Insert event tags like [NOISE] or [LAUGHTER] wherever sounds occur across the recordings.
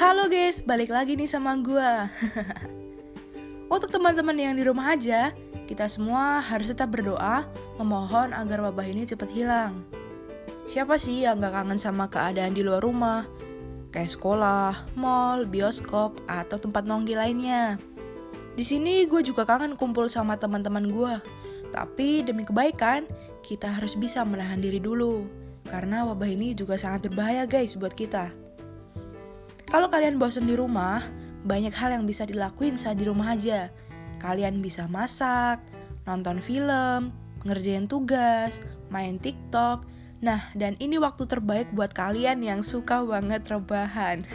Halo guys, balik lagi nih sama gua. [LAUGHS] Untuk teman-teman yang di rumah aja, kita semua harus tetap berdoa, memohon agar wabah ini cepat hilang. Siapa sih yang gak kangen sama keadaan di luar rumah? Kayak sekolah, mall, bioskop, atau tempat nongki lainnya. Di sini gue juga kangen kumpul sama teman-teman gue. Tapi demi kebaikan, kita harus bisa menahan diri dulu. Karena wabah ini juga sangat berbahaya guys buat kita. Kalau kalian bosan di rumah, banyak hal yang bisa dilakuin saat di rumah aja. Kalian bisa masak, nonton film, ngerjain tugas, main TikTok. Nah, dan ini waktu terbaik buat kalian yang suka banget rebahan.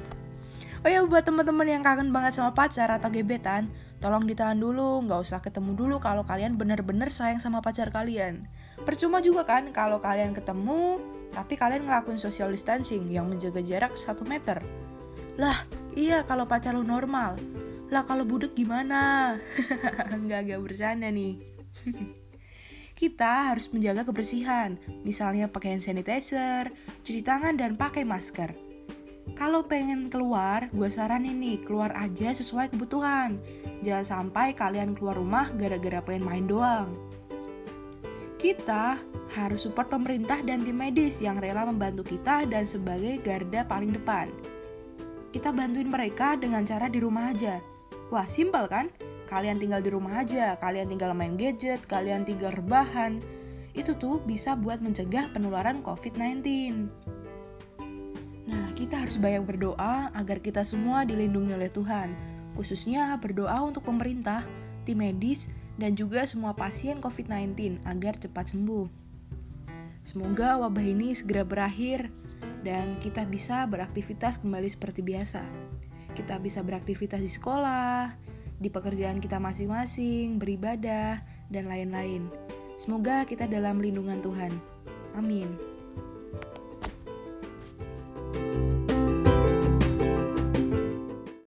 [LAUGHS] oh ya, buat teman-teman yang kangen banget sama pacar atau gebetan, tolong ditahan dulu, nggak usah ketemu dulu kalau kalian bener-bener sayang sama pacar kalian. Percuma juga kan kalau kalian ketemu, tapi kalian ngelakuin social distancing yang menjaga jarak 1 meter. Lah, iya kalau pacar lu normal. Lah kalau budek gimana? [LAUGHS] Enggak, agak bercanda nih. [LAUGHS] Kita harus menjaga kebersihan, misalnya pakai hand sanitizer, cuci tangan, dan pakai masker. Kalau pengen keluar, gue saranin nih, keluar aja sesuai kebutuhan. Jangan sampai kalian keluar rumah gara-gara pengen main doang. Kita harus support pemerintah dan tim medis yang rela membantu kita dan sebagai garda paling depan. Kita bantuin mereka dengan cara di rumah aja. Wah, simpel kan? Kalian tinggal di rumah aja, kalian tinggal main gadget, kalian tinggal rebahan. Itu tuh bisa buat mencegah penularan COVID-19. Nah, kita harus banyak berdoa agar kita semua dilindungi oleh Tuhan. Khususnya berdoa untuk pemerintah, tim medis, dan juga semua pasien COVID-19 agar cepat sembuh. Semoga wabah ini segera berakhir dan kita bisa beraktivitas kembali seperti biasa. Kita bisa beraktivitas di sekolah, di pekerjaan kita masing-masing, beribadah, dan lain-lain. Semoga kita dalam lindungan Tuhan. Amin.